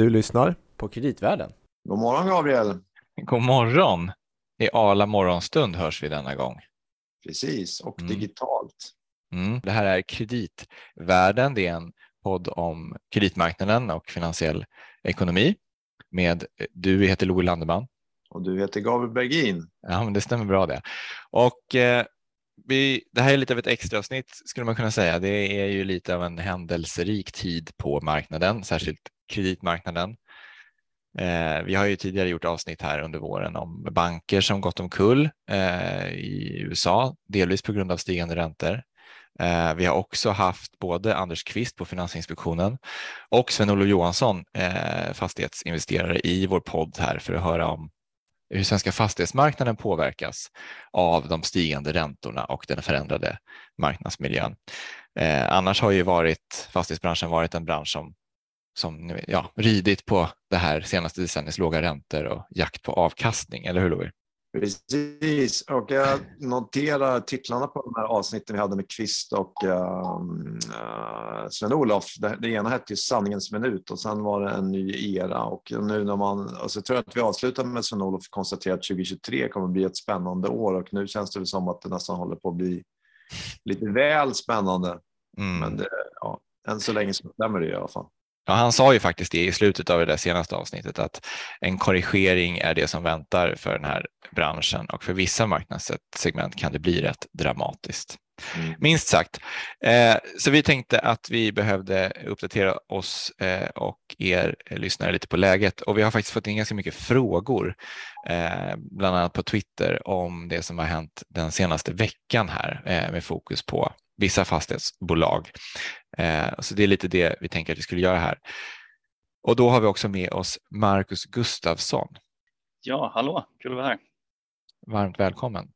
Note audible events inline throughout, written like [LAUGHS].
Du lyssnar på Kreditvärlden. God morgon Gabriel. God morgon. I Ala morgonstund hörs vi denna gång. Precis, och Mm. digitalt. Mm. Det här är Kreditvärlden. Det är en podd om kreditmarknaden och finansiell ekonomi med du heter Louis Landeman. Och du heter Gabriel Bergin. Ja, men det stämmer bra det. Och eh, vi, det här är lite av ett extra avsnitt skulle man kunna säga. Det är ju lite av en händelserik tid på marknaden, särskilt kreditmarknaden. Eh, vi har ju tidigare gjort avsnitt här under våren om banker som gått omkull eh, i USA, delvis på grund av stigande räntor. Eh, vi har också haft både Anders Kvist på Finansinspektionen och Sven-Olof Johansson, eh, fastighetsinvesterare i vår podd här för att höra om hur svenska fastighetsmarknaden påverkas av de stigande räntorna och den förändrade marknadsmiljön. Eh, annars har ju varit fastighetsbranschen varit en bransch som som ja, ridit på det här senaste decenniets låga räntor och jakt på avkastning, eller hur Louis? Precis, och jag noterar titlarna på de här avsnitten vi hade med Kvist och uh, Sven-Olof. Det, det ena hette ju Sanningens minut och sen var det en ny era och nu när man, alltså jag tror att vi avslutar med Sven-Olof konstaterar att 2023 kommer att bli ett spännande år och nu känns det som att det nästan håller på att bli lite väl spännande. Mm. Men det, ja, än så länge så stämmer det i alla fall. Ja, han sa ju faktiskt det i slutet av det där senaste avsnittet att en korrigering är det som väntar för den här branschen och för vissa marknadssegment kan det bli rätt dramatiskt. Mm. Minst sagt. Eh, så vi tänkte att vi behövde uppdatera oss eh, och er lyssnare lite på läget och vi har faktiskt fått in ganska mycket frågor, eh, bland annat på Twitter om det som har hänt den senaste veckan här med fokus på vissa fastighetsbolag. Eh, så det är lite det vi tänker att vi skulle göra här. Och då har vi också med oss Marcus Gustafsson. Ja, hallå, kul att vara här. Varmt välkommen.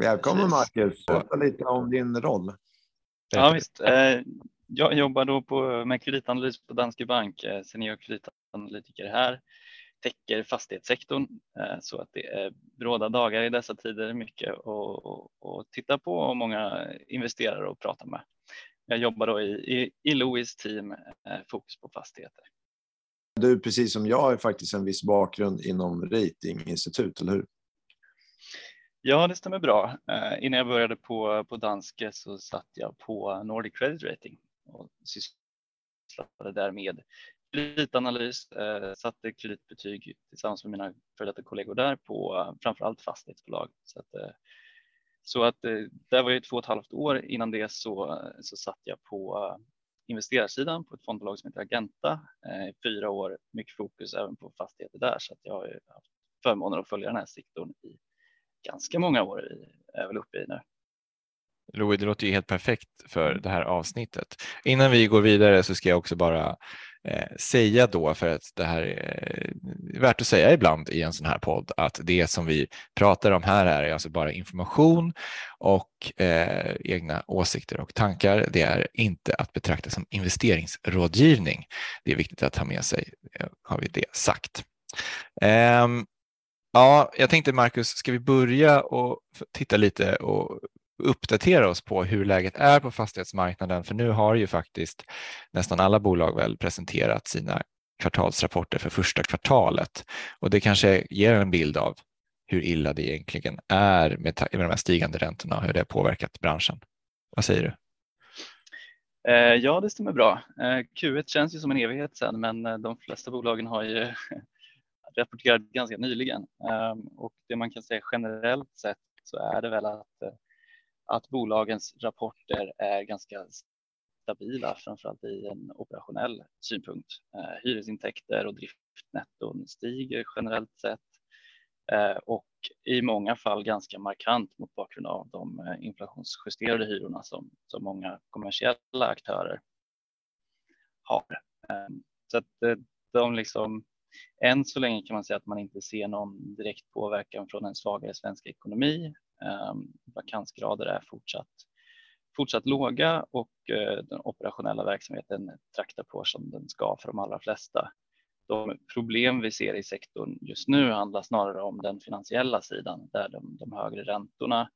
Välkommen. Marcus, berätta lite om din roll. Ja, visst. Eh, Jag jobbar då på, med kreditanalys på Danske Bank, eh, senior kreditanalytiker här, täcker fastighetssektorn så att det är bråda dagar i dessa tider, mycket att titta på och många investerare att prata med. Jag jobbar då i, i, i Louis team, eh, fokus på fastigheter. Du, precis som jag, har faktiskt en viss bakgrund inom ratinginstitut, eller hur? Ja, det stämmer bra. Eh, innan jag började på, på Danske så satt jag på Nordic Credit Rating och sysslade där med kreditanalys, eh, satte kreditbetyg tillsammans med mina före detta kollegor där på framförallt fastighetsbolag. Så att, så att eh, där var jag i två och ett halvt år. Innan det så, så satt jag på eh, investerarsidan på ett fondbolag som heter Agenta eh, i fyra år. Mycket fokus även på fastigheter där så att jag har ju haft förmånen att följa den här sektorn i ganska många år i, är väl uppe i nu. Louis, det låter ju helt perfekt för det här avsnittet. Innan vi går vidare så ska jag också bara eh, Eh, säga då, för att det här är värt att säga ibland i en sån här podd, att det som vi pratar om här är alltså bara information och eh, egna åsikter och tankar. Det är inte att betrakta som investeringsrådgivning. Det är viktigt att ha med sig, eh, har vi det sagt. Eh, Ja, jag tänkte Marcus, ska vi börja och titta lite och uppdatera oss på hur läget är på fastighetsmarknaden? För nu har ju faktiskt nästan alla bolag väl presenterat sina kvartalsrapporter för första kvartalet och det kanske ger en bild av hur illa det egentligen är med, med de här stigande räntorna och hur det har påverkat branschen. Vad säger du? Eh, ja, det stämmer bra. Eh, Q1 känns ju som en evighet sedan, men eh, de flesta bolagen har ju [LAUGHS] rapporterat ganska nyligen ehm, och det man kan säga generellt sett så är det väl att, att bolagens rapporter är ganska stabila, framförallt i en operationell synpunkt. Eh, Hyresintäkter och driftnetton stiger generellt sett eh, och i många fall ganska markant mot bakgrund av de eh, inflationsjusterade hyrorna som, som många kommersiella aktörer har. Eh, Så att eh, de liksom än så länge kan man säga att man inte ser någon direkt påverkan från en svagare svensk ekonomi. Ehm, vakansgrader är fortsatt, fortsatt låga och eh, den operationella verksamheten traktar på som den ska för de allra flesta. De problem vi ser i sektorn just nu handlar snarare om den finansiella sidan där de, de högre räntorna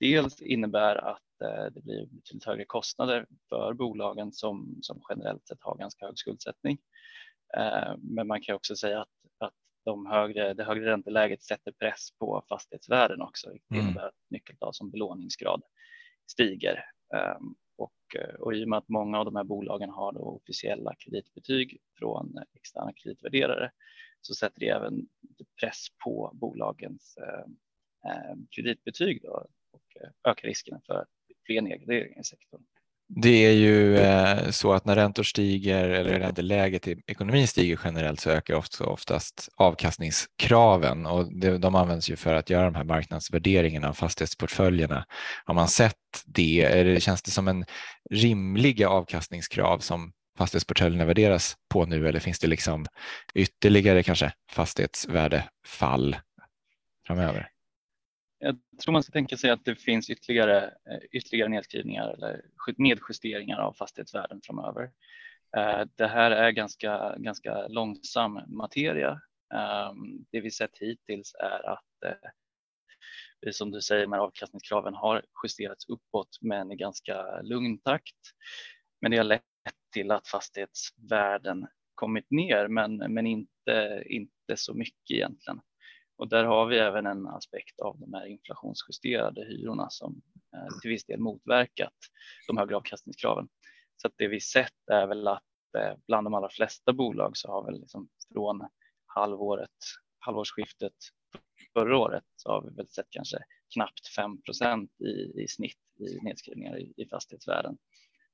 dels innebär att eh, det blir betydligt högre kostnader för bolagen som, som generellt sett har ganska hög skuldsättning. Ehm, men man kan också säga att de högre, det högre ränteläget sätter press på fastighetsvärden också. Det mm. innebär att nyckeltal som belåningsgrad stiger. Ehm, och, och i och med att många av de här bolagen har då officiella kreditbetyg från externa kreditvärderare så sätter det även press på bolagens eh, eh, kreditbetyg då och ökar risken för fler nedgraderingar i sektorn. Det är ju eh, så att när räntor stiger eller ränteläget i ekonomin stiger generellt så ökar också oftast avkastningskraven och de används ju för att göra de här marknadsvärderingarna av fastighetsportföljerna. Har man sett det? Eller känns det som en rimliga avkastningskrav som fastighetsportföljerna värderas på nu eller finns det liksom ytterligare kanske fastighetsvärdefall framöver? Jag tror man ska tänka sig att det finns ytterligare, eh, ytterligare nedskrivningar eller nedjusteringar av fastighetsvärden framöver. Eh, det här är ganska, ganska långsam materia. Ehm, det vi sett hittills är att eh, som du säger, med avkastningskraven har justerats uppåt, men i ganska lugn takt. Men det har lett till att fastighetsvärden kommit ner, men, men inte, inte så mycket egentligen. Och där har vi även en aspekt av de här inflationsjusterade hyrorna som eh, till viss del motverkat de högre avkastningskraven. Så att det vi sett är väl att eh, bland de allra flesta bolag så har väl liksom från halvåret, halvårsskiftet förra året så har vi väl sett kanske knappt 5 i, i snitt i nedskrivningar i, i fastighetsvärden.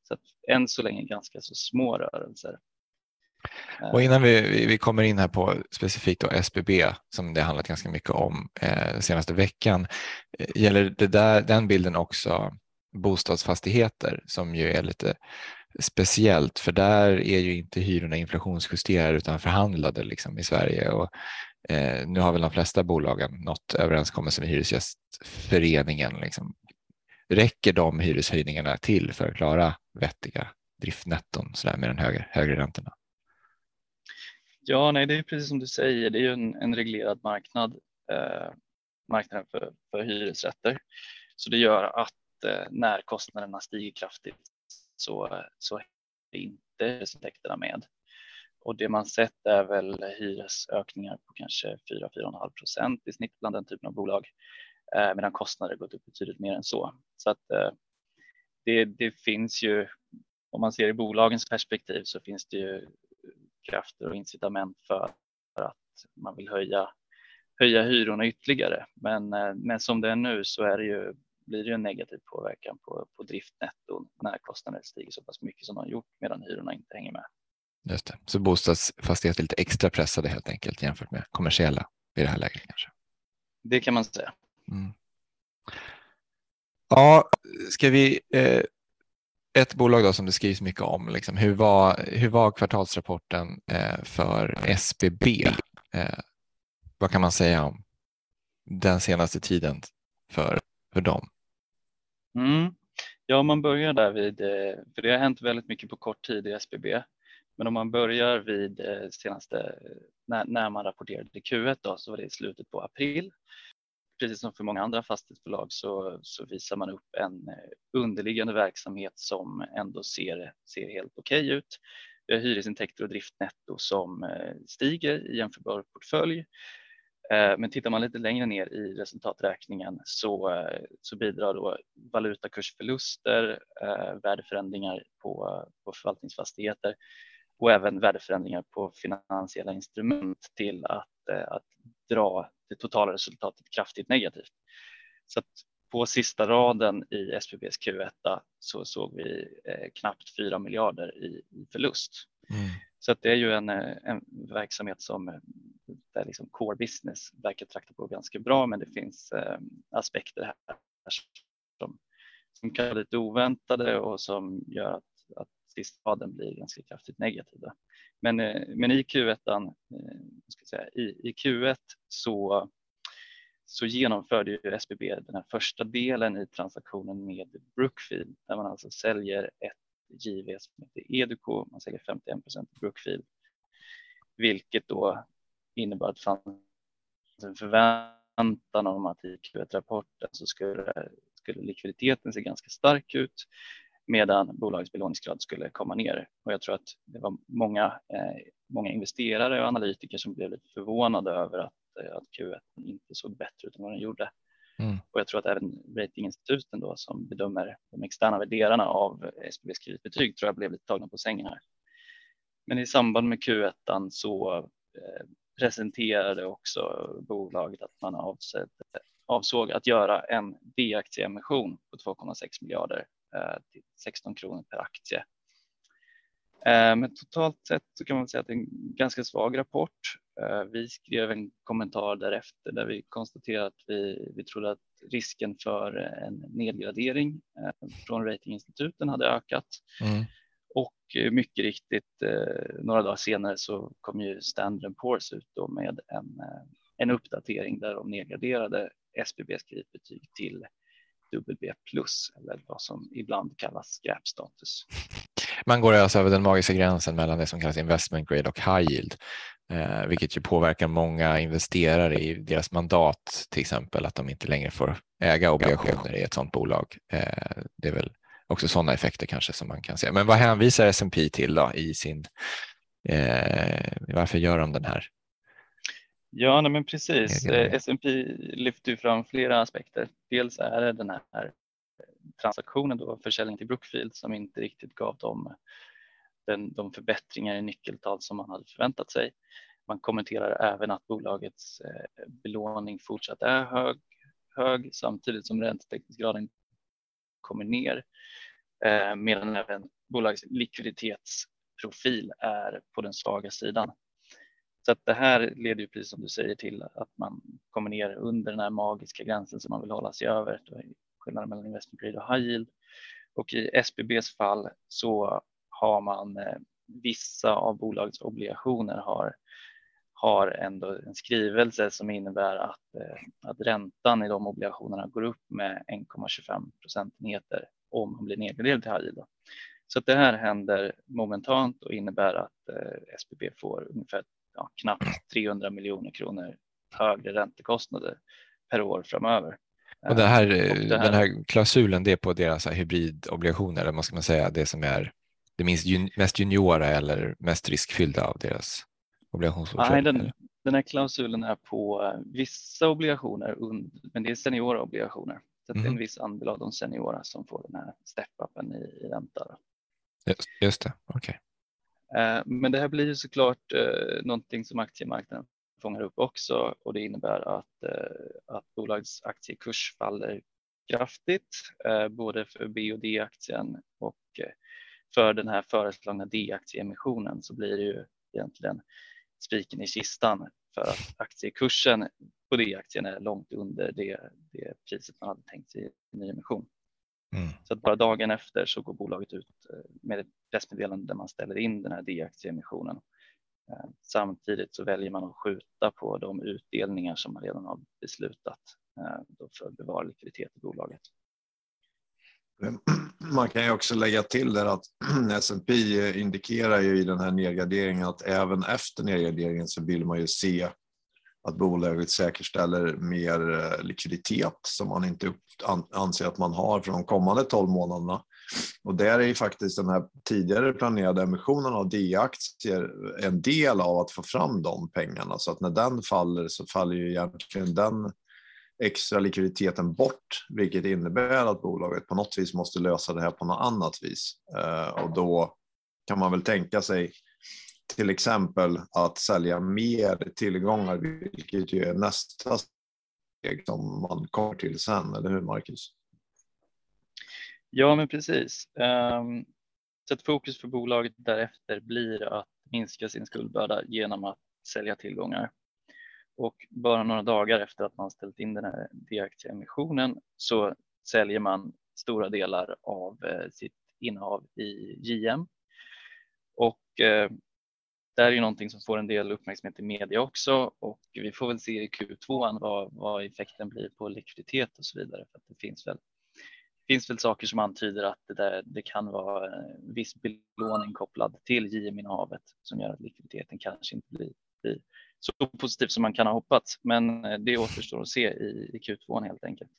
Så att än så länge ganska så små rörelser. Eh. Och innan vi, vi kommer in här på specifikt då SBB som det handlat ganska mycket om eh, senaste veckan. Eh, gäller det där, den bilden också bostadsfastigheter som ju är lite speciellt för där är ju inte hyrorna inflationsjusterade utan förhandlade liksom i Sverige och eh, nu har väl de flesta bolagen nått överenskommelse med Hyresgästföreningen. Liksom. Räcker de hyreshöjningarna till för att klara vettiga driftnetton sådär med den högre, högre räntorna? Ja, nej, det är precis som du säger. Det är ju en, en reglerad marknad, eh, marknaden för, för hyresrätter. Så det gör att eh, när kostnaderna stiger kraftigt så, så är inte hyresintäkterna med. Och det man sett är väl hyresökningar på kanske 4-4,5 procent i snitt bland den typen av bolag, eh, medan kostnader gått upp betydligt mer än så. Så att eh, det, det finns ju, om man ser i bolagens perspektiv så finns det ju krafter och incitament för att man vill höja, höja hyrorna ytterligare. Men, eh, men som det är nu så är det ju, blir det ju en negativ påverkan på, på driftnetton när kostnaderna stiger så pass mycket som de har gjort medan hyrorna inte hänger med. Just det. Så bostadsfastigheter är lite extra pressade helt enkelt jämfört med kommersiella i det här läget kanske? Det kan man säga. Mm. Ja, ska vi eh, ett bolag då som det skrivs mycket om. Liksom, hur, var, hur var kvartalsrapporten eh, för SBB? Eh, vad kan man säga om den senaste tiden för, för dem? Mm. Ja, om man börjar där vid, eh, för det har hänt väldigt mycket på kort tid i SBB. Men om man börjar vid eh, senaste, eh, när, när man rapporterade Q1 då, så var det i slutet på april precis som för många andra fastighetsbolag så, så visar man upp en eh, underliggande verksamhet som ändå ser, ser helt okej okay ut. Vi har hyresintäkter och driftnetto som eh, stiger i jämförbar portfölj. Eh, men tittar man lite längre ner i resultaträkningen så, så bidrar då valutakursförluster, värdeförändringar på, på förvaltningsfastigheter och även värdeförändringar på finansiella instrument till att, att dra det totala resultatet kraftigt negativt. Så på sista raden i SBBs Q1 så såg vi eh, knappt 4 miljarder i, i förlust. Mm. Så det är ju en, eh, en verksamhet som eh, där liksom core business verkar trakta på ganska bra, men det finns eh, aspekter här som, som kan vara lite oväntade och som gör att, att sista blir ganska kraftigt negativa. Men, eh, men i Q1, eh, ska säga, i, i Q1 så, så genomförde ju SBB den här första delen i transaktionen med Brookfield där man alltså säljer ett JV som heter Educo. Man säljer 51 procent Brookfield, vilket då innebar att det fanns alltså en förväntan om att i Q1-rapporten så skulle, skulle likviditeten se ganska stark ut medan bolagets belåningsgrad skulle komma ner. Och jag tror att det var många, eh, många investerare och analytiker som blev lite förvånade över att, eh, att Q1 inte såg bättre ut än vad den gjorde. Mm. Och jag tror att även ratinginstituten då som bedömer de externa värderarna av SBBs kreditbetyg tror jag blev lite tagna på sängen här. Men i samband med Q1 så eh, presenterade också bolaget att man avsett, avsåg att göra en D-aktieemission på 2,6 miljarder till 16 kronor per aktie. Eh, men totalt sett så kan man säga att det är en ganska svag rapport. Vi skrev en kommentar därefter där vi konstaterade att vi, vi trodde att risken för en nedgradering från ratinginstituten hade ökat. Mm. Och eh, mycket riktigt eh, några dagar senare så kom ju Standard Poor's ut då med en, eh, en uppdatering där de nedgraderade SBBs kreditbetyg till WB plus eller vad som ibland kallas skräpstatus. Man går alltså över den magiska gränsen mellan det som kallas investment grade och high yield, eh, vilket ju påverkar många investerare i deras mandat, till exempel att de inte längre får äga obligationer i ett sådant bolag. Eh, det är väl också sådana effekter kanske som man kan se. Men vad hänvisar S&P till då i sin, eh, varför gör de den här? Ja, nej, men precis. Eh, S&P lyfter fram flera aspekter. Dels är det den här transaktionen då, försäljning till Brookfield som inte riktigt gav dem den, de förbättringar i nyckeltal som man hade förväntat sig. Man kommenterar även att bolagets eh, belåning fortsatt är hög, hög samtidigt som räntetäckningsgraden kommer ner eh, medan även bolagets likviditetsprofil är på den svaga sidan. Så att det här leder ju precis som du säger till att man kommer ner under den här magiska gränsen som man vill hålla sig över. Skillnaden mellan investment grade och high yield. Och i SBBs fall så har man eh, vissa av bolagets obligationer har har ändå en skrivelse som innebär att, eh, att räntan i de obligationerna går upp med 1,25 procentenheter om man blir nedgraderad till high Så att det här händer momentant och innebär att eh, SBB får ungefär ja, knappt 300 miljoner kronor högre räntekostnader per år framöver. Och det här, och det här, den här klausulen, det är på deras hybridobligationer, eller vad ska man säga, det som är det minst, mest juniora eller mest riskfyllda av deras obligationsportfölj? Nej, den, den här klausulen är på eh, vissa obligationer, men det är seniora obligationer. Så mm. det är en mhm. viss andel av de seniora som får den här step-upen i, i ränta. Just, just det, okej. Okay. Eh, men det här blir ju såklart eh, någonting som aktiemarknaden fångar upp också och det innebär att, att bolagets aktiekurs faller kraftigt, både för B och D-aktien och för den här föreslagna D-aktieemissionen så blir det ju egentligen spiken i kistan för att aktiekursen på D-aktien är långt under det, det priset man hade tänkt sig i nyemission. Mm. Så att bara dagen efter så går bolaget ut eh, med ett pressmeddelande där man ställer in den här D-aktieemissionen. Eh, samtidigt så väljer man att skjuta på de utdelningar som man redan har beslutat eh, för att bevara likviditet i bolaget. [CLEARS THROAT] Man kan ju också lägga till där att [CLEARS THROAT] S&P indikerar ju i den här nedgraderingen att även efter nedgraderingen så vill man ju se att bolaget säkerställer mer eh, likviditet som man inte anser att man har för de kommande 12 månaderna. Och där är ju faktiskt den här tidigare planerade emissionen av D-aktier en del av att få fram de pengarna. Så att när den faller så faller ju egentligen den extra likviditeten bort, vilket innebär att bolaget på något vis måste lösa det här på något annat vis. Eh, och då kan man väl tänka sig till exempel att sälja mer tillgångar, vilket ju är nästa steg som man kommer till sen, eller hur Marcus? Ja, men precis. Ehm, så att fokus för bolaget därefter blir att minska sin skuldbörda genom att sälja tillgångar. Och bara några dagar efter att man ställt in den här D-aktieemissionen så säljer man stora delar av eh, sitt innehav i JM. Och eh, det här är ju någonting som får en del uppmärksamhet i media också och vi får väl se i Q2 vad, vad effekten blir på likviditet och så vidare. För att det finns väl, finns väl saker som antyder att det, där, det kan vara eh, viss belåning kopplad till JM-innehavet som gör att likviditeten kanske inte blir, blir så positivt som man kan ha hoppats. Men eh, det återstår att se i, i Q2 helt enkelt.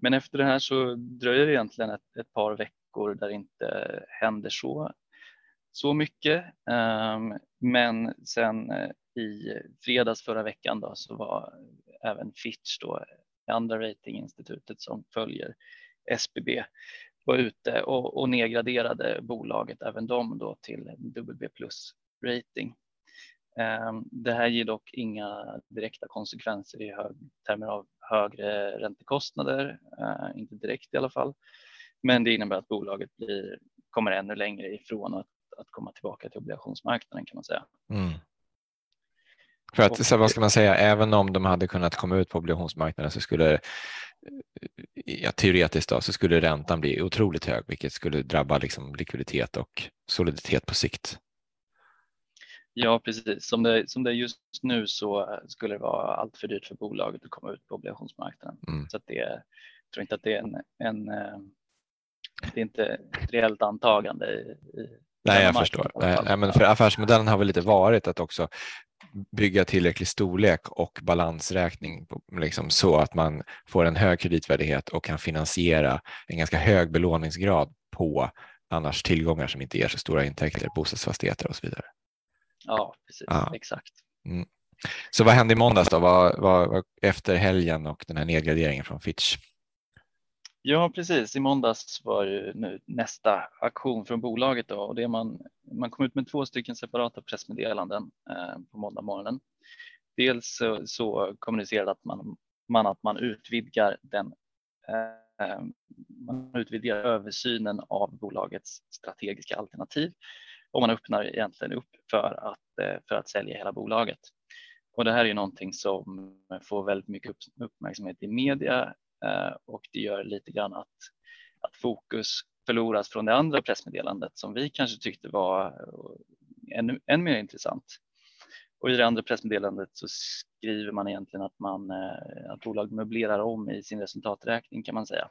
Men efter det här så dröjer det egentligen ett, ett par veckor där det inte händer så, så mycket. Ehm, men sen eh, i fredags förra veckan då, så var även Fitch, då, andra ratinginstitutet som följer SBB, var ute och, och nedgraderade bolaget, även de då till WB plus rating. Ehm, det här ger dock inga direkta konsekvenser i hög, termer av högre räntekostnader, eh, inte direkt i alla fall. Men det innebär att bolaget blir, kommer ännu längre ifrån att, att komma tillbaka till obligationsmarknaden kan man säga. Mm. För att, så vad ska man säga, även om de hade kunnat komma ut på obligationsmarknaden så skulle ja, teoretiskt då, så skulle räntan bli otroligt hög, vilket skulle drabba liksom likviditet och soliditet på sikt. Ja, precis. Som det, som det är just nu så skulle det vara allt för dyrt för bolaget att komma ut på obligationsmarknaden. Mm. Så det, jag tror inte att det är en, en eh, det är inte ett reellt antagande. I, i Nej, jag förstår. Nej, men för affärsmodellen har väl lite varit att också bygga tillräcklig storlek och balansräkning liksom, så att man får en hög kreditvärdighet och kan finansiera en ganska hög belåningsgrad på annars tillgångar som inte ger så stora intäkter, bostadsfastigheter och så vidare. Ja, precis. Ja. Exakt. Mm. Så vad hände i måndags då? Vad, vad, vad, efter helgen och den här nedgraderingen från Fitch? Ja, precis. I måndags var ju nu nästa aktion från bolaget då, och det man, man kom ut med två stycken separata pressmeddelanden eh, på måndag morgonen. Dels så, så kommunicerade att man, man, att man utvidgar den eh, man utvidgar översynen av bolagets strategiska alternativ och man öppnar egentligen upp för att, eh, för att sälja hela bolaget. Och det här är ju någonting som får väldigt mycket uppmärksamhet i media Eh, och det gör lite grann att, att fokus förloras från det andra pressmeddelandet som vi kanske tyckte var eh, ännu, ännu mer intressant. Och i det andra pressmeddelandet så skriver man egentligen att, man, eh, att bolag möblerar om i sin resultaträkning kan man säga.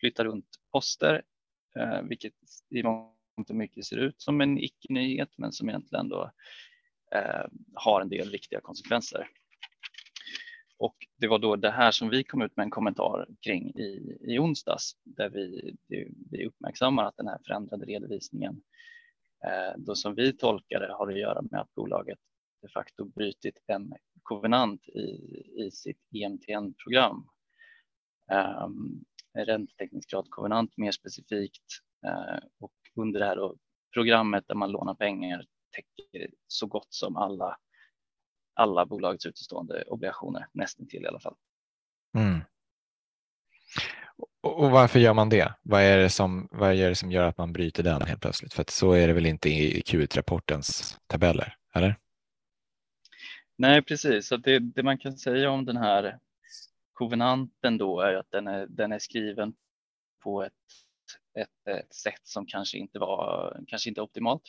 Flyttar runt poster, vilket i mångt och mycket ser ut som en icke-nyhet men som egentligen då har en del viktiga konsekvenser. Och det var då det här som vi kom ut med en kommentar kring i, i onsdags där vi, vi uppmärksammar att den här förändrade redovisningen eh, då som vi tolkar det har att göra med att bolaget de facto brutit en kovenant i, i sitt EMTN-program. Eh, räntetäckningsgradkovenant mer specifikt eh, och under det här programmet där man lånar pengar täcker så gott som alla alla bolagets utestående obligationer, nästan till i alla fall. Mm. Och varför gör man det? Vad är det, som, vad är det som gör att man bryter den helt plötsligt? För att så är det väl inte i Q1-rapportens tabeller, eller? Nej, precis. Så det, det, man kan säga om den här kovenanten då är att den är, den är skriven på ett, ett, ett sätt som kanske inte var kanske inte optimalt.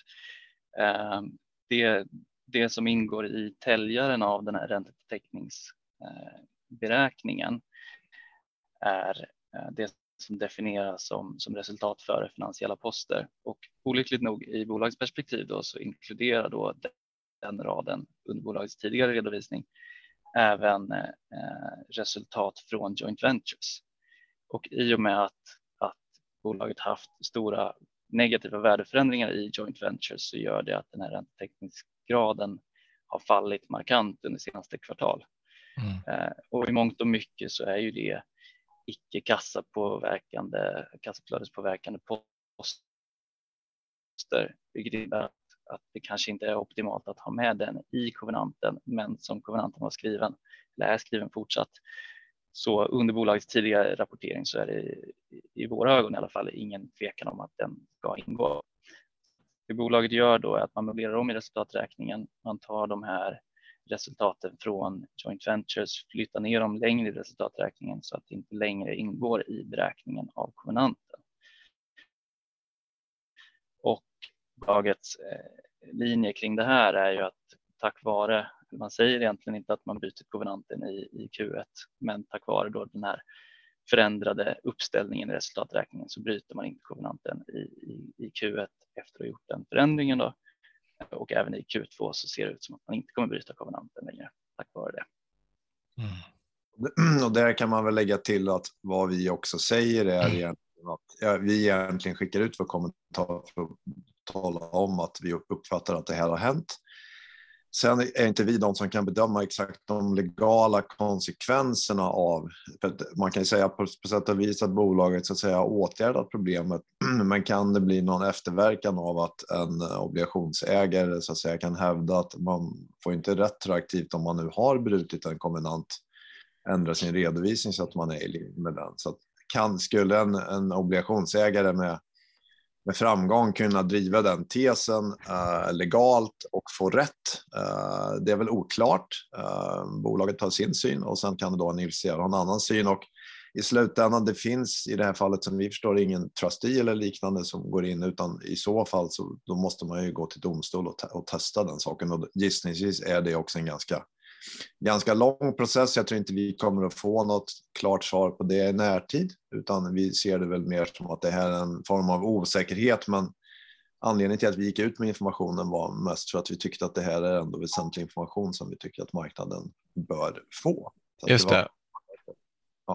Eh, det, det som ingår i täljaren av den här räntetäckningsberäkningen är eh, det som definieras som, som resultat före finansiella poster. Och olyckligt nog i bolagets perspektiv då, så inkluderar då den raden under bolagets tidigare redovisning även eh, resultat från joint ventures. Och i och med att, att bolaget haft stora negativa värdeförändringar i joint ventures så gör det att den här ränteteknisk graden har fallit markant under senaste kvartal. Mm. Eh, och i mångt och mycket så är ju det icke kassapåverkande, kassaflödespåverkande poster, vilket innebär att, att det kanske inte är optimalt att ha med den i kovenanten, men som kovenanten var skriven, eller är skriven fortsatt, så under bolagets tidigare rapportering så är det i våra ögon i alla fall ingen tvekan om att den ska ingå. Det bolaget gör då är att man möblerar om i resultaträkningen. Man tar de här resultaten från joint ventures, flyttar ner dem längre i resultaträkningen så att det inte längre ingår i beräkningen av kovenanten. Och bolagets eh, linje kring det här är ju att tack vare, man säger egentligen inte att man byter kovenanten i, i Q1, men tack vare då den här förändrade uppställningen i resultaträkningen så bryter man inte kovenanten i, i, i Q1 efter att ha gjort den förändringen. Då. Och även i Q2 så ser det ut som att man inte kommer bryta kovenanten längre tack vare det. Mm. [CLEARS THROAT] Och där kan man väl lägga till att vad vi också säger är mm. att vi egentligen skickar ut vår kommentar för att tala om att vi uppfattar att det här har hänt. Sen är inte vi de som kan bedöma exakt de legala konsekvenserna av, man kan ju säga på, på sätt och vis att bolaget så att säga åtgärdat problemet, [CLEARS THROAT] men kan det bli någon efterverkan av att en obligationsägare så att säga kan hävda att man får inte retroaktivt om man nu har brutit en kombinant ändra sin redovisning så att man är i linje med den. Så kan, skulle en, en obligationsägare med med framgång kunna driva den tesen eh, legalt och få rätt. Eh, det är väl oklart. Eh, bolaget har sin syn och sen kan då en investerare ha en annan syn. Och i slutändan, det finns i det här fallet som vi förstår ingen trustee eller liknande som går in, utan i så fall så då måste man ju gå till domstol och, te och testa den saken. Och gissningsvis är det också en ganska ganska lång process. Jag tror inte vi kommer att få något klart svar på det i närtid, utan vi ser det väl mer som att det här är en form av osäkerhet. Men anledningen till att vi gick ut med informationen var mest för att vi tyckte att det här är ändå väsentlig information som vi tycker att marknaden bör få. Just det.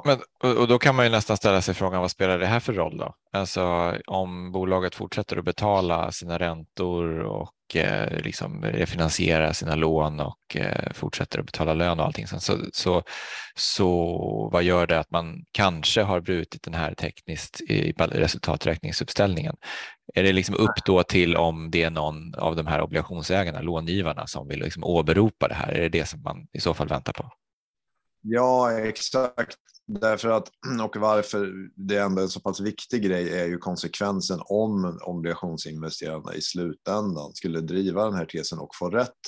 Ja. Men, och då kan man ju nästan ställa sig frågan vad spelar det här för roll då? Alltså om bolaget fortsätter att betala sina räntor och eh, liksom refinansiera sina lån och eh, fortsätter att betala lön och allting så, så, så vad gör det att man kanske har brutit den här tekniskt i resultaträkningsuppställningen? Är det liksom upp då till om det är någon av de här obligationsägarna, långivarna som vill liksom åberopa det här? Är det det som man i så fall väntar på? Ja, exakt. Därför att, [CLEARS THROAT] och varför det är ändå en så pass viktig grej är ju konsekvensen om obligationsinvesterarna i slutändan skulle driva den här tesen och få rätt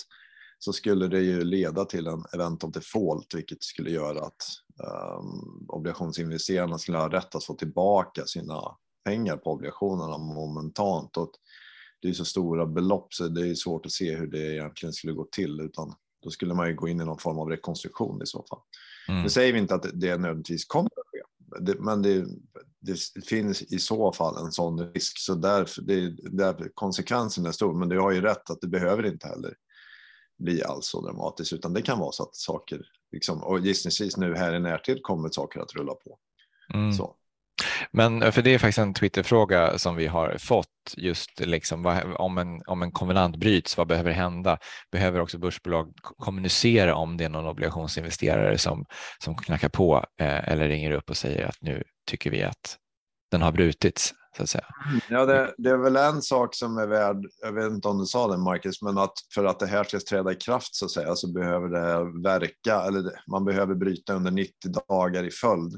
så skulle det ju leda till en event of default, vilket skulle göra att um, obligationsinvesterarna skulle ha rätt att få tillbaka sina pengar på obligationerna momentant. Och det är så stora belopp så det är svårt att se hur det egentligen skulle gå till, utan då skulle man ju gå in i någon form av rekonstruktion i så fall. Mm. Nu säger vi inte att det nödvändigtvis kommer att ske, det, men det, det, finns i så fall en sån risk. Så därför, det, där konsekvensen är stor. Men du har ju rätt att det behöver inte heller bli alls så dramatiskt, utan det kan vara så att saker, liksom, och gissningsvis nu här i närtid kommer saker att rulla på. Mm. Så. Men eh, för det är faktiskt en Twitterfråga som vi har fått just liksom vad, om en, om en konvenant bryts, vad behöver hända? Behöver också börsbolag kommunicera om det är någon obligationsinvesterare som, som knackar på eh, eller ringer upp och säger att nu tycker vi att den har brutits? Så att säga. Mm. Ja, det, det, är väl en sak som är värd, jag vet inte om du sa det Marcus, men att för att det här ska träda i kraft så att säga så behöver det verka, eller man behöver bryta under 90 dagar i följd.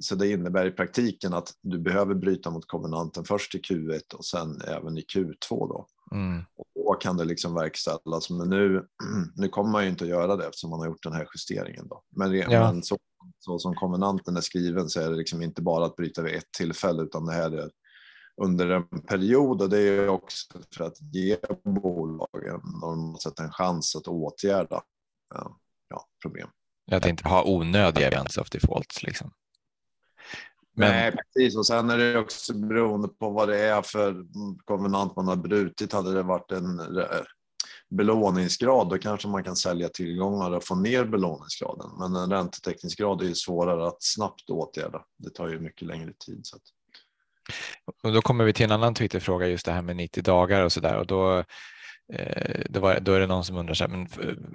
Så det innebär i praktiken att du behöver bryta mot kovenanten först i Q1 och sen även i Q2 då. Mm. Och då kan det liksom verkställas. Men nu, [CLEARS THROAT] nu kommer man ju inte att göra det eftersom man har gjort den här justeringen. Då. Men, ja. men så, så, som konvenanten är skriven så är det liksom inte bara att bryta vid ett tillfälle utan det här är under en period och det är också för att ge bolagen normalt sett en chans att åtgärda ja, ja, problem. Att inte ha onödiga events of defaults liksom. Men... Nej, precis. Och sen är det också beroende på vad det är för konvenant man har brutit. Hade det varit en belåningsgrad, då kanske man kan sälja tillgångar och få ner belåningsgraden. Men en räntetäckningsgrad är ju svårare att snabbt åtgärda. Det tar ju mycket längre tid. Så att... och då kommer vi till en annan Twitterfråga, just det här med 90 dagar och så där. Och då Eh, Eh, det var, då är det någon som undrar, så här, men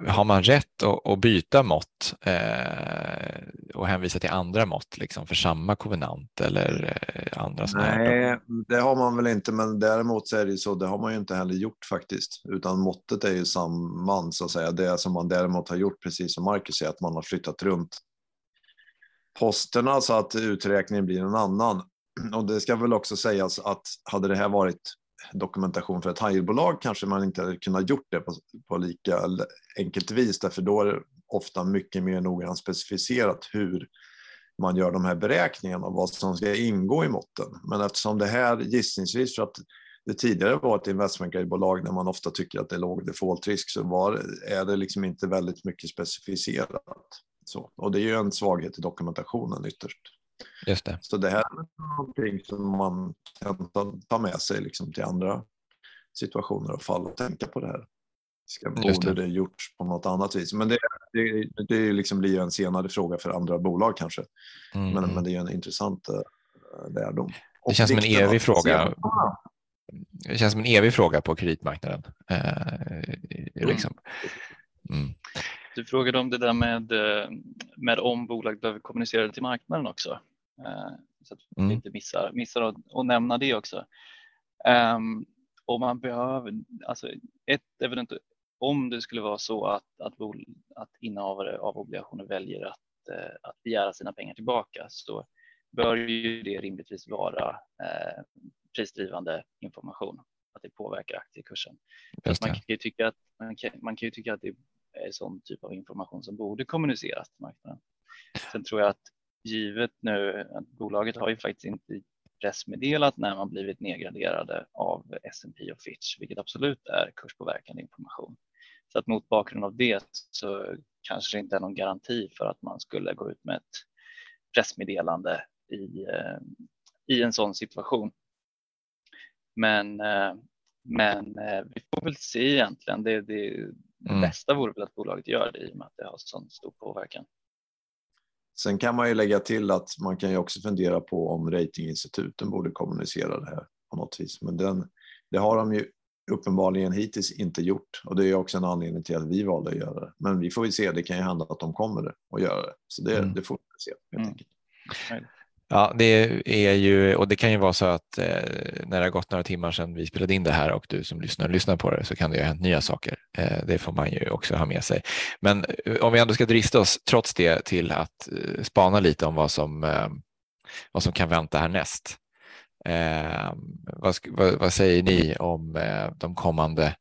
eh, har man rätt att, att byta mått eh, och hänvisa till andra mått liksom, för samma kovenant eller eh, andra Nej, det har man väl inte, men däremot så är det ju så, det har man ju inte heller gjort faktiskt, utan måttet är ju samman så att säga. Det som man däremot har gjort, precis som Marcus säger, att man har flyttat runt posterna så att uträkningen blir en annan. Och det ska väl också sägas att hade det här varit dokumentation för ett hajbolag kanske man inte hade kunnat gjort det på, på lika enkelt vis, därför då är det ofta mycket mer noggrant specificerat hur man gör de här beräkningarna och vad som ska ingå i måtten. Men eftersom det här gissningsvis för att det tidigare var ett investmentbolag där man ofta tycker att det är låg defaultrisk så var, är det liksom inte väldigt mycket specificerat. Så, och det är ju en svaghet i dokumentationen ytterst. Just det. Så det här är någonting som man kan ta med sig liksom till andra situationer och fall och tänka på det här. Ska, borde det. det gjorts på något annat vis? Men det, det, det liksom blir ju en senare fråga för andra bolag kanske. Mm. Men, men det är en intressant, lärdom. Det känns som en evig fråga. Det känns som en evig fråga på kreditmarknaden. Eh, liksom. mm. Du frågade om det där med, eh, med om bolag behöver kommunicera till marknaden också. Eh, så att vi mm. inte missar, missar att, att nämna det också. Um, och man behöver, alltså ett eventuellt, om det skulle vara så att, att, att innehavare av obligationer väljer att, eh, att begära sina pengar tillbaka så bör ju det rimligtvis vara eh, prisdrivande information, att det påverkar aktiekursen. Man kan, ju tycka att, man, kan, man kan ju tycka att det är sån typ av information som borde kommuniceras till marknaden. Sen tror jag att givet nu att bolaget har ju faktiskt inte pressmeddelat när man blivit nedgraderade av S&P och Fitch, vilket absolut är kurspåverkande information. Så att mot bakgrund av det så kanske det inte är någon garanti för att man skulle gå ut med ett pressmeddelande i, eh, i en sån situation. Men, eh, men eh, vi får väl se egentligen. Det, det, det mm. bästa vore väl att bolaget gör det i och med att det har sån stor påverkan. Sen kan man ju lägga till att man kan ju också fundera på om ratinginstituten borde kommunicera det här på något vis. Men den, det har de ju uppenbarligen hittills inte gjort och det är också en anledning till att vi valde att göra det. Men vi får ju se, det kan ju hända att de kommer att göra det. Så det, mm. det får vi se helt mm. enkelt. Ja, det är ju och det kan ju vara så att eh, när det har gått några timmar sedan vi spelade in det här och du som lyssnar lyssnar på det så kan det ju ha hänt nya saker. Eh, det får man ju också ha med sig. Men eh, om vi ändå ska drista oss trots det till att eh, spana lite om vad som, eh, vad som kan vänta härnäst. Eh, vad, vad, vad, säger ni om eh, de kommande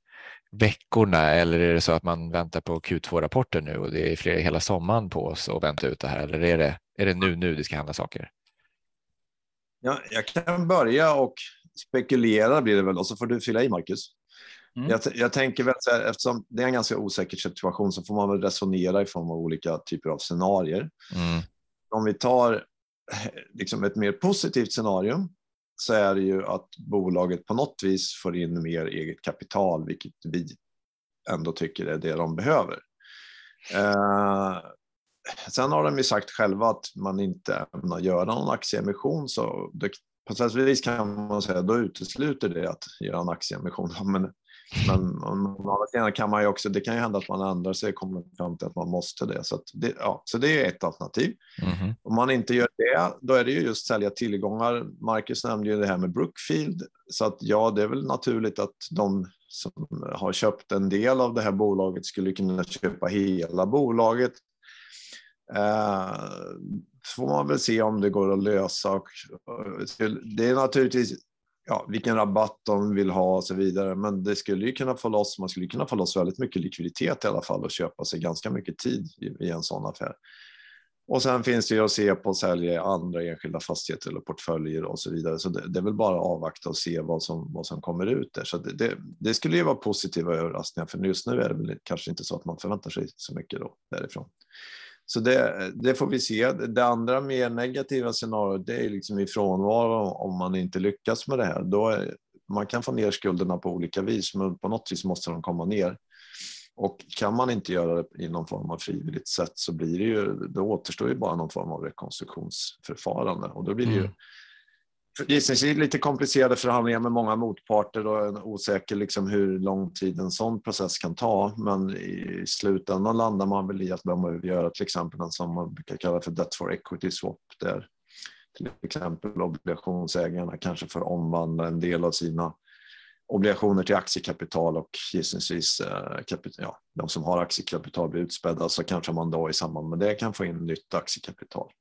veckorna eller är det så att man väntar på Q2-rapporter nu och det är flera hela sommaren på oss att vänta ut det här eller är det, är det nu, nu det ska hända saker? Ja, jag kan börja och spekulera blir det väl och så får du fylla i Marcus. Mm. Jag, jag, tänker väl så här, eftersom det är en ganska osäker situation så får man väl resonera i form av olika typer av scenarier. Mm. Om vi tar liksom ett mer positivt scenario så är det ju att bolaget på något vis får in mer eget kapital, vilket vi ändå tycker är det de behöver. Eh, sen har de ju sagt själva att man inte ämnar göra någon aktieemission, så det, på sätt och vis kan man säga då utesluter det att göra en aktieemission. [LAUGHS] Men, men man, kan man ju också, det kan ju hända att man ändrar sig och kommer fram till att man måste det. Så, det, ja, så det är ett alternativ. Mm. Om man inte gör det, då är det ju just sälja tillgångar. Marcus nämnde ju det här med Brookfield, så att ja, det är väl naturligt att de som har köpt en del av det här bolaget skulle kunna köpa hela bolaget Eh, får man väl se om det går att lösa. Eh, det är naturligtvis ja, vilken rabatt de vill ha och så vidare. Men det skulle ju kunna få loss, man skulle kunna få loss väldigt mycket likviditet i alla fall och köpa sig ganska mycket tid i, i en sån affär. Och sen finns det ju att se på att sälja andra enskilda fastigheter eller portföljer och så vidare. Så det, det är väl bara att avvakta och se vad som, vad som kommer ut där. Så det, det, det skulle ju vara positiva överraskningar, för just nu är det väl kanske inte så att man förväntar sig så mycket då därifrån. Så det, det, får vi se. Det andra mer negativa scenariot det är liksom i frånvaro om man inte lyckas med det här. Då är, man kan få ner skulderna på olika vis, men på något vis måste de komma ner. Och kan man inte göra det i någon form av frivilligt sätt så blir det ju, då återstår ju bara någon form av rekonstruktionsförfarande och då blir det ju mm gissningsvis lite komplicerade förhandlingar med många motparter och en osäker liksom hur lång tid en sån process kan ta. Men i slutändan landar man väl i att man behöver göra till exempel en som man brukar kalla för debt for equity swap där till exempel obligationsägarna kanske får omvandla en del av sina obligationer till aktiekapital och gissningsvis eh, ja, de som har aktiekapital blir utspädda så kanske man då i samband med det kan få in nytt aktiekapital.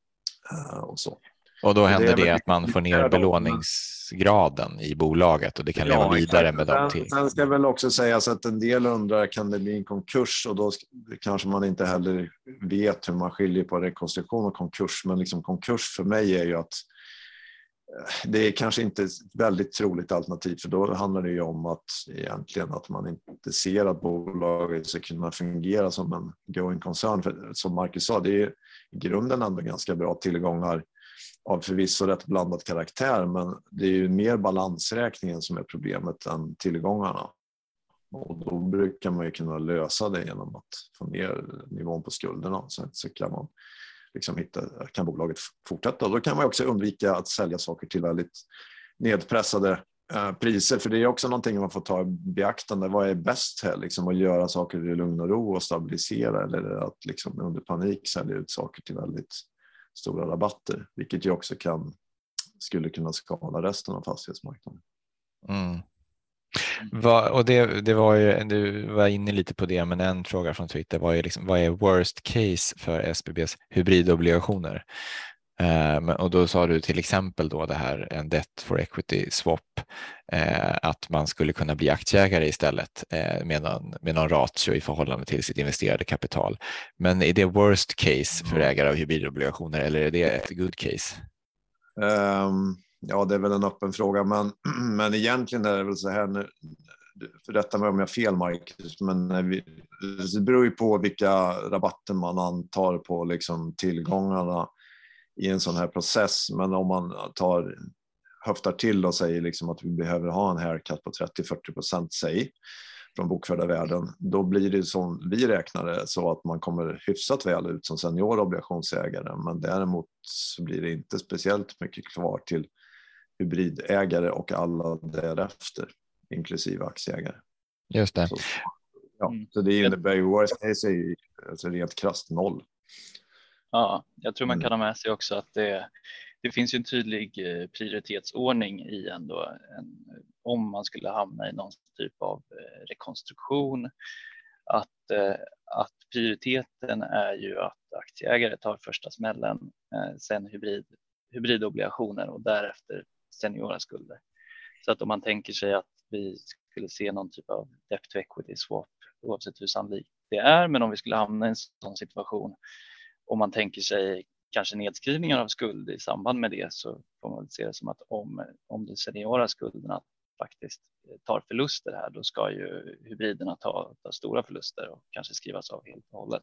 Eh, och så. Och då händer det, det att man får ner belåningsgraden i bolaget och det kan ja, leva vidare med dem till. Sen ska väl också sägas att en del undrar kan det bli en konkurs och då kanske man inte heller vet hur man skiljer på rekonstruktion och konkurs. Men liksom konkurs för mig är ju att eh, det är kanske inte ett väldigt troligt alternativ för då handlar det ju om att egentligen att man inte ser att bolaget ska kunna fungera som en going concern. För som Marcus sa, det är i grunden ändå ganska bra tillgångar av förvisso rätt blandad karaktär, men det är ju mer balansräkningen som är problemet än tillgångarna. Och då brukar man ju kunna lösa det genom att få ner nivån på skulderna. Sen så kan man liksom hitta, kan bolaget fortsätta. Och då kan man också undvika att sälja saker till väldigt nedpressade eh, priser, för det är också någonting man får ta i beaktande. Vad är bäst här? Liksom att göra saker i lugn och ro och stabilisera eller att liksom under panik sälja ut saker till väldigt stora rabatter, vilket ju också kan, skulle kunna skada resten av fastighetsmarknaden. Mm. Va, och det, det var ju, du var inne lite på det, men en fråga från Twitter var ju liksom, vad är worst case för SBBs hybridobligationer? Um, och då sa du till exempel då det här en debt for equity swap, uh, att man skulle kunna bli aktieägare istället uh, med, någon, med någon ratio i förhållande till sitt investerade kapital. Men är det worst case för mm. ägare av hybridobligationer eller är det ett good case? Um, ja, det är väl en öppen fråga, men, [CLEARS THROAT] men egentligen är det väl så här nu. För detta med om jag har fel, Marcus, men vi, det beror ju på vilka rabatter man antar på liksom tillgångarna i en sån här process. Men om man tar, höftar till och säger liksom att vi behöver ha en haircut på 30-40 procent, säg, från bokförda värden, då blir det som vi räknar det så att man kommer hyfsat väl ut som senior obligationsägare. Men däremot så blir det inte speciellt mycket kvar till hybridägare och alla därefter, inklusive aktieägare. Just det. Så, ja, mm. så det innebär ju worst case är ju alltså rent krasst noll. Ja, jag tror man mm. kan ha med sig också att det, det finns en tydlig eh, prioritetsordning i ändå en, om man skulle hamna i någon typ av eh, rekonstruktion. Att, eh, att prioriteten är ju att aktieägare tar första smällen, sen hybrid, hybridobligationer och därefter seniora skulder. Så att om man tänker sig att vi skulle se någon typ av debt to equity swap, oavsett hur sannolikt det är, men om vi skulle hamna i en sån situation om man tänker sig kanske nedskrivningar av skuld i samband med det så får man se det som att om, om de seniora skulderna faktiskt tar förluster här, då ska ju hybriderna ta, ta stora förluster och kanske skrivas av helt och hållet.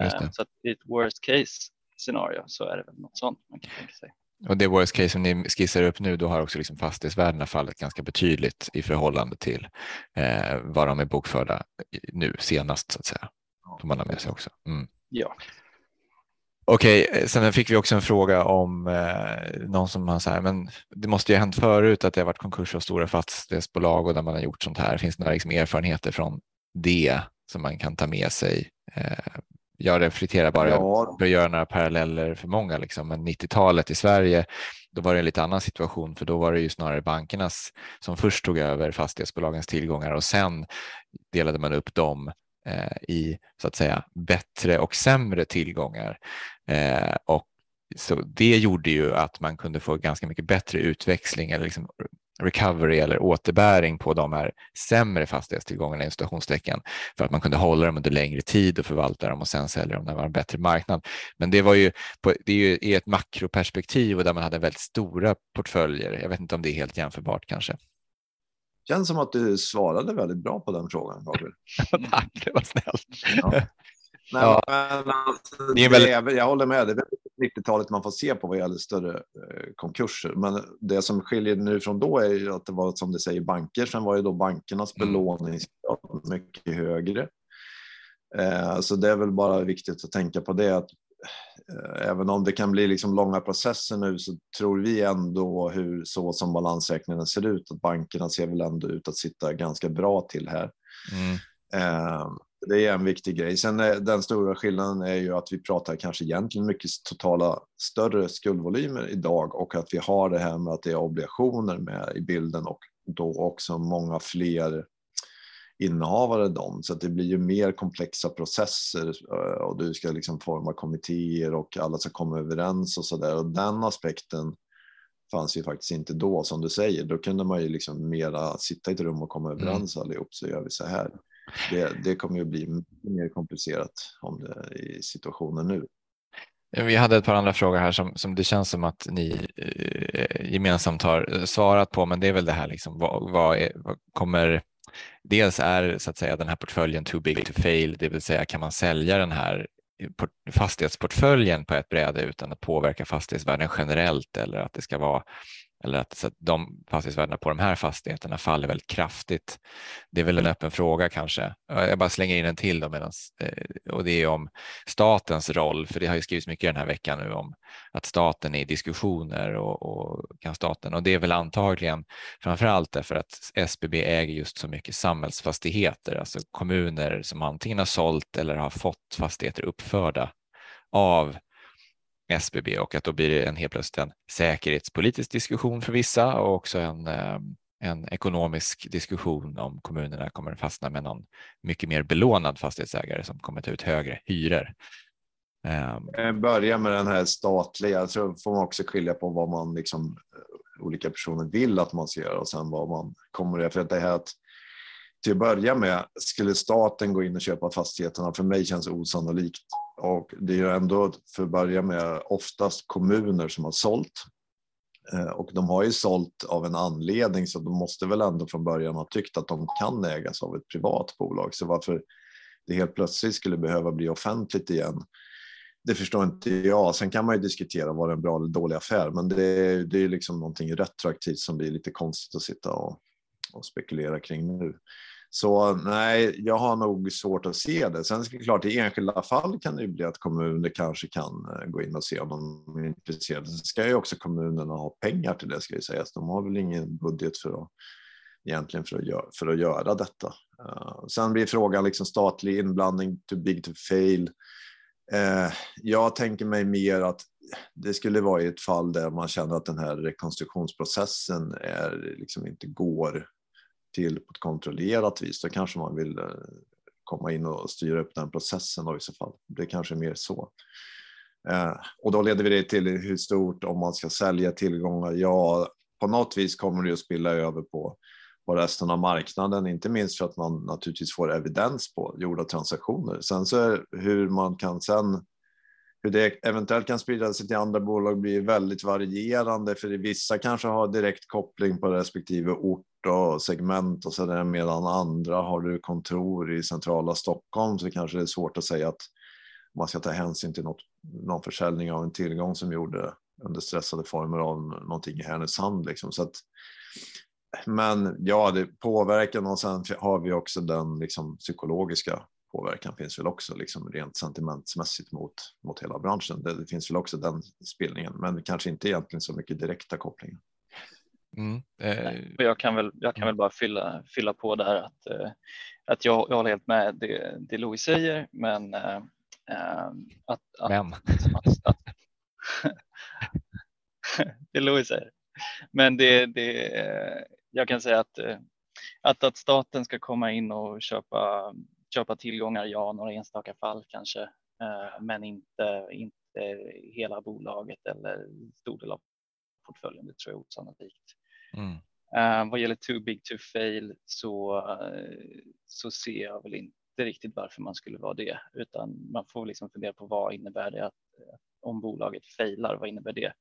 Eh, så att i ett worst case scenario så är det väl något sånt man kan tänka sig. Och det worst case som ni skissar upp nu, då har också liksom fastighetsvärdena fallit ganska betydligt i förhållande till eh, vad de är bokförda nu senast så att säga. Får man ha med sig också. Mm. Ja. Okej, okay, sen fick vi också en fråga om eh, någon som har så här, men det måste ju ha hänt förut att det har varit konkurs av stora fastighetsbolag och där man har gjort sånt här. Finns det några liksom, erfarenheter från det som man kan ta med sig? Eh, jag reflekterar bara ja. att göra några paralleller för många, liksom. men 90-talet i Sverige, då var det en lite annan situation, för då var det ju snarare bankernas som först tog över fastighetsbolagens tillgångar och sen delade man upp dem eh, Eh, i så att säga bättre och sämre tillgångar. Eh, och så det gjorde ju att man kunde få ganska mycket bättre utväxling eller liksom recovery eller återbäring på de här sämre fastighetstillgångarna i stationstecken för att man kunde hålla dem under längre tid och förvalta dem och sen sälja dem när det var en bättre marknad. Men det var ju, på, det är ju i ett makroperspektiv och där man hade väldigt stora portföljer. Jag vet inte om det är helt jämförbart kanske. Känns som att du svarade väldigt bra på den frågan, Gabriel. [LAUGHS] Tack, det var snällt. Ja. Nej, ja. men alltså, det är väldigt... jag håller med, det är 90-talet man får se på vad gäller större eh, konkurser. Men det som skiljer nu från då är ju att det var som det säger banker. Sen var ju då bankernas mm. belåningsgrad mycket högre. Eh, så det är väl bara viktigt att tänka på det. Att, även om det kan bli liksom långa processer nu så tror vi ändå hur så som balansräkningen ser ut att bankerna ser väl ändå ut att sitta ganska bra till här. Mm. Eh, det är en viktig grej. Sen är den stora skillnaden är ju att vi pratar kanske egentligen mycket totala större skuldvolymer idag och att vi har det här med att det är obligationer med i bilden och då också många fler innehavare dem. Så att det blir ju mer komplexa processer eh, och du ska liksom forma kommittéer och alla ska komma överens och så där. Och den aspekten fanns ju faktiskt inte då som du säger. Då kunde man ju liksom mera sitta i ett rum och komma mm. överens mm. allihop så gör vi så här det, det kommer ju bli mer komplicerat om det, i situationen nu. Vi hade ett par andra frågor här som, som det känns som att ni eh, gemensamt har svarat på, men det är väl det här liksom vad, vad, är, vad, kommer Dels är så att säga den här portföljen too big to fail, det vill säga kan man sälja den här fastighetsportföljen på ett bräde utan att påverka fastighetsvärden generellt eller att det ska vara eller att, så att de fastighetsvärdena på de här fastigheterna faller väldigt kraftigt. Det är väl en öppen fråga kanske. Jag bara slänger in en till då medans, eh, och det är om statens roll, för det har ju skrivits mycket den här veckan nu om att staten är i diskussioner och, och kan staten och det är väl antagligen framför allt därför att SBB äger just så mycket samhällsfastigheter, alltså kommuner som antingen har sålt eller har fått fastigheter uppförda av SBB och att då blir det en helt plötsligt en säkerhetspolitisk diskussion för vissa och också en, ehm, en ekonomisk diskussion om kommunerna kommer att fastna med någon mycket mer belånad fastighetsägare som kommer ta ut högre hyror. Ehm. Eh, börja med den här statliga, så får man också skilja på vad man liksom eh, olika personer vill att man ska göra och sen vad man kommer att För det här att till att börja med, skulle staten gå in och köpa fastigheterna, för mig känns osannolikt. Och det är ju ändå, för att börja med, oftast kommuner som har sålt. Eh, och de har ju sålt av en anledning, så de måste väl ändå från början ha tyckt att de kan ägas av ett privat bolag. Så varför det helt plötsligt skulle behöva bli offentligt igen, det förstår inte jag. Sen kan man ju diskutera var det en bra eller dålig affär, men det, är, det är liksom någonting retroaktivt som blir lite konstigt att sitta och, och spekulera kring nu. Så nej, jag har nog svårt att se det. Sen är det klart, i enskilda fall kan det ju bli att kommuner kanske kan eh, gå in och se om de är intresserade. Sen ska ju också kommunerna ha pengar till det, ska vi säga. Så de har väl ingen budget för att egentligen för att göra, för att göra detta. Uh, sen blir frågan liksom statlig inblandning, too big to fail. Uh, jag tänker mig mer att det skulle vara i ett fall där man känner att den här rekonstruktionsprocessen är, liksom inte går till på ett kontrollerat vis, då kanske man vill eh, komma in och styra upp den processen då i så fall. Det kanske är mer så. Eh, och då leder vi det till hur stort om man ska sälja tillgångar. Ja, på något vis kommer det att spilla över på, på resten av marknaden, inte minst för att man naturligtvis får evidens på gjorda transaktioner. Sen så hur man kan sen hur det eventuellt kan sprida sig till andra bolag blir väldigt varierande, för vissa kanske har direkt koppling på respektive ort och segment och så där, medan andra har du kontor i centrala Stockholm så kanske det är svårt att säga att man ska ta hänsyn till något, någon försäljning av en tillgång som gjorde under stressade former av någonting i Härnösand. Liksom. Så att, men ja, det påverkan och sen har vi också den liksom, psykologiska påverkan finns väl också liksom rent sentimentsmässigt mot, mot hela branschen. Det, det finns väl också den spelningen, men kanske inte egentligen så mycket direkta kopplingar. Mm. Eh. Jag, kan väl, jag kan väl bara fylla, fylla på där att, eh, att jag, jag håller helt med det, det Louis säger, men eh att, att, men. att, att [LAUGHS] det Louis säger. Men det, det, jag kan säga att, att, att staten ska komma in och köpa köpa tillgångar, ja, några enstaka fall kanske, men inte, inte hela bolaget eller stor del av portföljen. Det tror jag är osannolikt. Mm. Uh, vad gäller too big to fail så, uh, så ser jag väl inte riktigt varför man skulle vara det, utan man får liksom fundera på vad innebär det att, om bolaget failar, vad innebär det?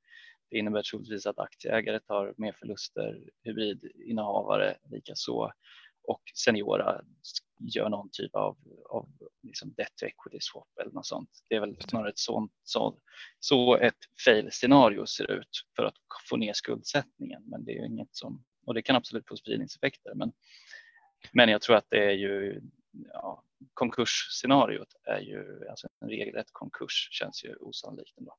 Det innebär troligtvis att aktieägare tar mer förluster, hybridinnehavare likaså och seniora gör någon typ av, av liksom debt to equity swap eller något sånt. Det är väl snarare ett sånt, så, så ett fail scenario ser ut för att få ner skuldsättningen. Men det är ju inget som, och det kan absolut få spridningseffekter. Men, men jag tror att det är ju, ja, konkursscenariot är ju, alltså en regelrätt konkurs känns ju osannolikt ändå.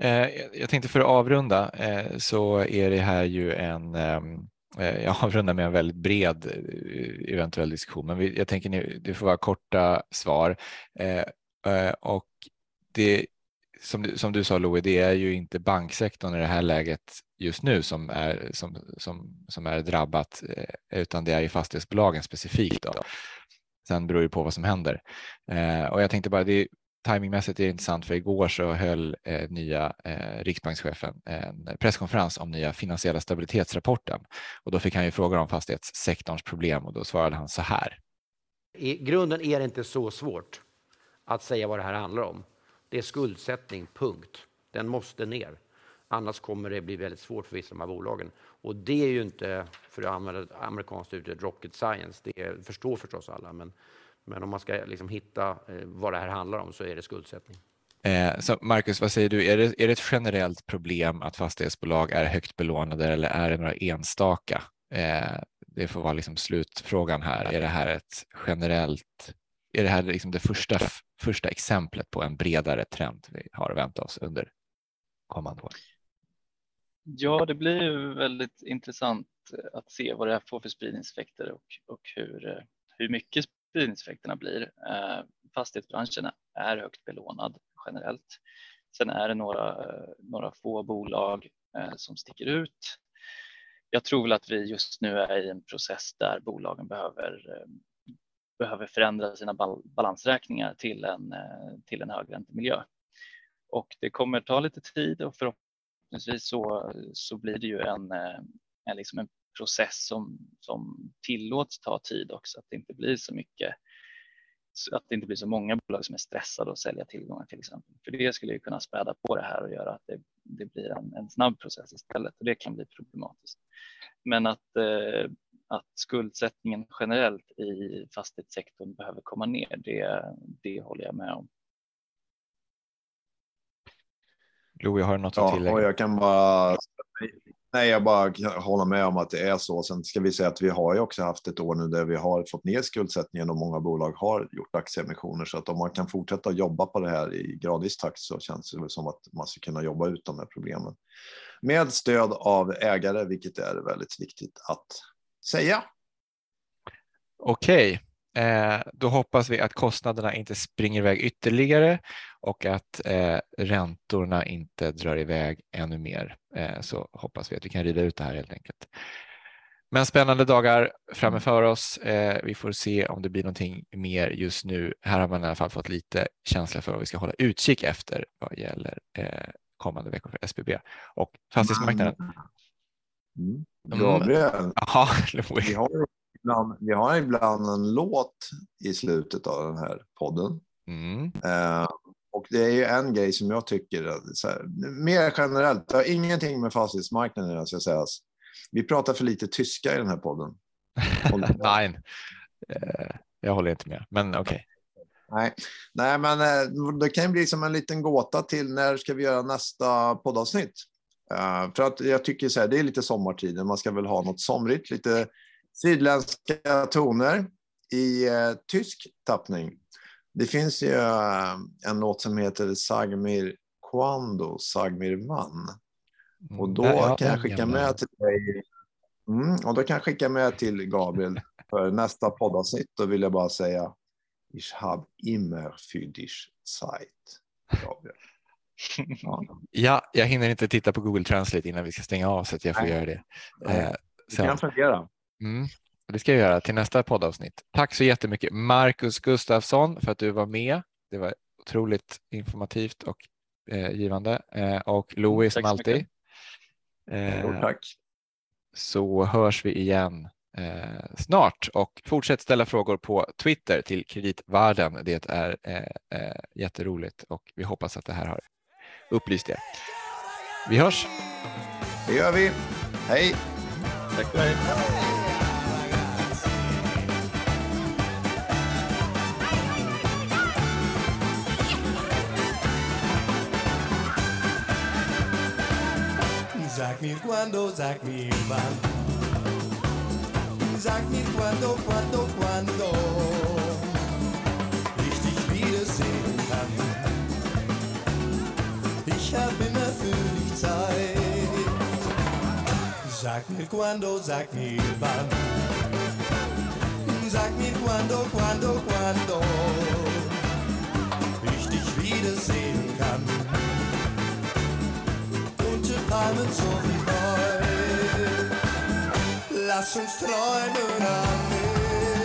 Eh, jag tänkte för att avrunda eh, så är det här ju en ehm, Eh, Eh, jag [LAUGHS] avrundar med en väldigt bred eh, eventuell diskussion, men jag tänker nu, det får vara korta svar. Eh, och det, som, som du sa Louis, det är ju inte banksektorn i det här läget just nu som är, som, som, som är drabbat, utan det är ju fastighetsbolagen specifikt. Då. Sen beror det på vad som händer. Och jag tänkte bara, det, timingmässigt är det intressant för igår så höll eh, nya eh, riksbankschefen en presskonferens om nya finansiella stabilitetsrapporten och då fick han ju frågor om fastighetssektorns problem och då svarade han så här. I grunden är det inte så svårt att säga vad det här handlar om. Det är skuldsättning, punkt. Den måste ner. Annars kommer det bli väldigt svårt för vissa av de här bolagen. Och det är ju inte, för att använda ett amerikanskt uttryck, rocket science. Det förstår förstås alla, men men om man ska liksom hitta eh, vad det här handlar om så är det skuldsättning. Eh, så Marcus, vad säger du? Är det, är det ett generellt problem att fastighetsbolag är högt belånade eller är det några enstaka? Eh, det får vara liksom slutfrågan här. Är det här ett generellt? Är det här liksom det första, första exemplet på en bredare trend vi har att vänta oss under kommande år? Ja, det blir ju väldigt intressant att se vad det här får för spridningseffekter och, och hur, hur mycket spridningseffekterna blir. Eh, fastighetsbranschen är högt belånad generellt. Sen är det några, eh, några få bolag eh, som sticker ut. Jag tror väl att vi just nu är i en process där bolagen behöver, behöver förändra sina balansräkningar till en, till en högräntemiljö. Och det kommer ta lite tid och förhoppningsvis så, så blir det ju en, en, liksom en process som, som tillåts ta tid också, att det inte blir så mycket att det inte blir så många bolag som är stressade att sälja tillgångar till exempel. För det skulle ju kunna späda på det här och göra att det, det blir en, en, snabb process istället och det kan bli problematiskt. Men att, eh, att skuldsättningen generellt i fastighetssektorn behöver komma ner, det, det håller jag med om. Louis, har du något att tillägga? Ja, och jag kan bara Nej, jag bara håller med om att det är så. Sen ska vi säga att vi har ju också haft ett år nu där vi har fått ner skuldsättningen och många bolag har gjort aktieemissioner. Så att om man kan fortsätta jobba på det här i gradvis takt så känns det väl som att man ska kunna jobba ut de här problemen. Med stöd av ägare, vilket är väldigt viktigt att säga. Okej, då hoppas vi att kostnaderna inte springer iväg ytterligare och att eh, räntorna inte drar iväg ännu mer. Eh, så hoppas vi att vi kan rida ut det här helt enkelt. Men spännande dagar framför oss. Eh, vi får se om det blir någonting mer just nu. Här har man i alla fall fått lite känsla för vad vi ska hålla utkik efter vad gäller eh, kommande veckor för SBB och fastighetsmarknaden. Mm. Gabriel, mm. Aha, [LAUGHS] vi har ibland, vi har ibland en låt i slutet av den här podden. Mm. Eh, och det är ju en grej som jag tycker, här, mer generellt, det har ingenting med fastighetsmarknaden att säga. Vi pratar för lite tyska i den här podden. [LAUGHS] Nej, eh, jag håller inte med, men okej. Okay. Nej. Nej, men eh, det kan bli som en liten gåta till när ska vi göra nästa poddavsnitt? Uh, för att jag tycker så här, det är lite sommartiden, man ska väl ha något somrigt, lite sydländska toner i eh, tysk tappning. Det finns ju eh, en låt som heter Sagmir Quando, Sagmir Vann. Mm, och då ja, kan jag skicka med till dig. Mm, och då kan jag skicka med till Gabriel för nästa poddavsnitt. Då vill jag bara säga Ich hab immer für dich Zeit. Gabriel. [LAUGHS] Ja. ja, jag hinner inte titta på Google Translate innan vi ska stänga av så att jag får Nej. göra det. Eh, det kan fungera. Mm. Det ska jag göra till nästa poddavsnitt. Tack så jättemycket Marcus Gustafsson för att du var med. Det var otroligt informativt och eh, givande. Eh, och Louis som alltid. Eh, tack. Så hörs vi igen eh, snart och fortsätt ställa frågor på Twitter till kreditvärlden. Det är eh, eh, jätteroligt och vi hoppas att det här har upplyst er. Vi hörs. Det gör vi. Hej. Tack för dig. Mir cuando, sag mir wann. Sag mir cuando, cuando, cuando ich dich wiedersehen kann. Ich hab immer für dich Zeit. Sag mir cuando, sag mir wann. Sag mir cuando, cuando, cuando ich dich wiedersehen kann träumen so wie neu. Lass uns träumen an mir,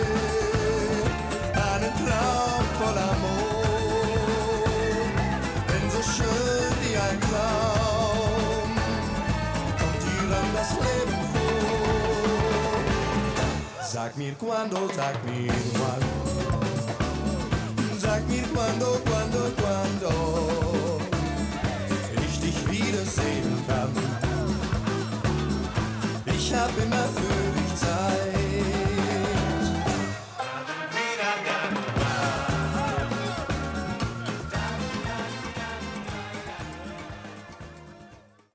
einen Traum voll Amor. Denn so schön wie ein Traum kommt dir dann das Leben vor. Sag mir quando, sag mir wann. Sag mir quando, quando, quando ich hab immer für dich Zeit.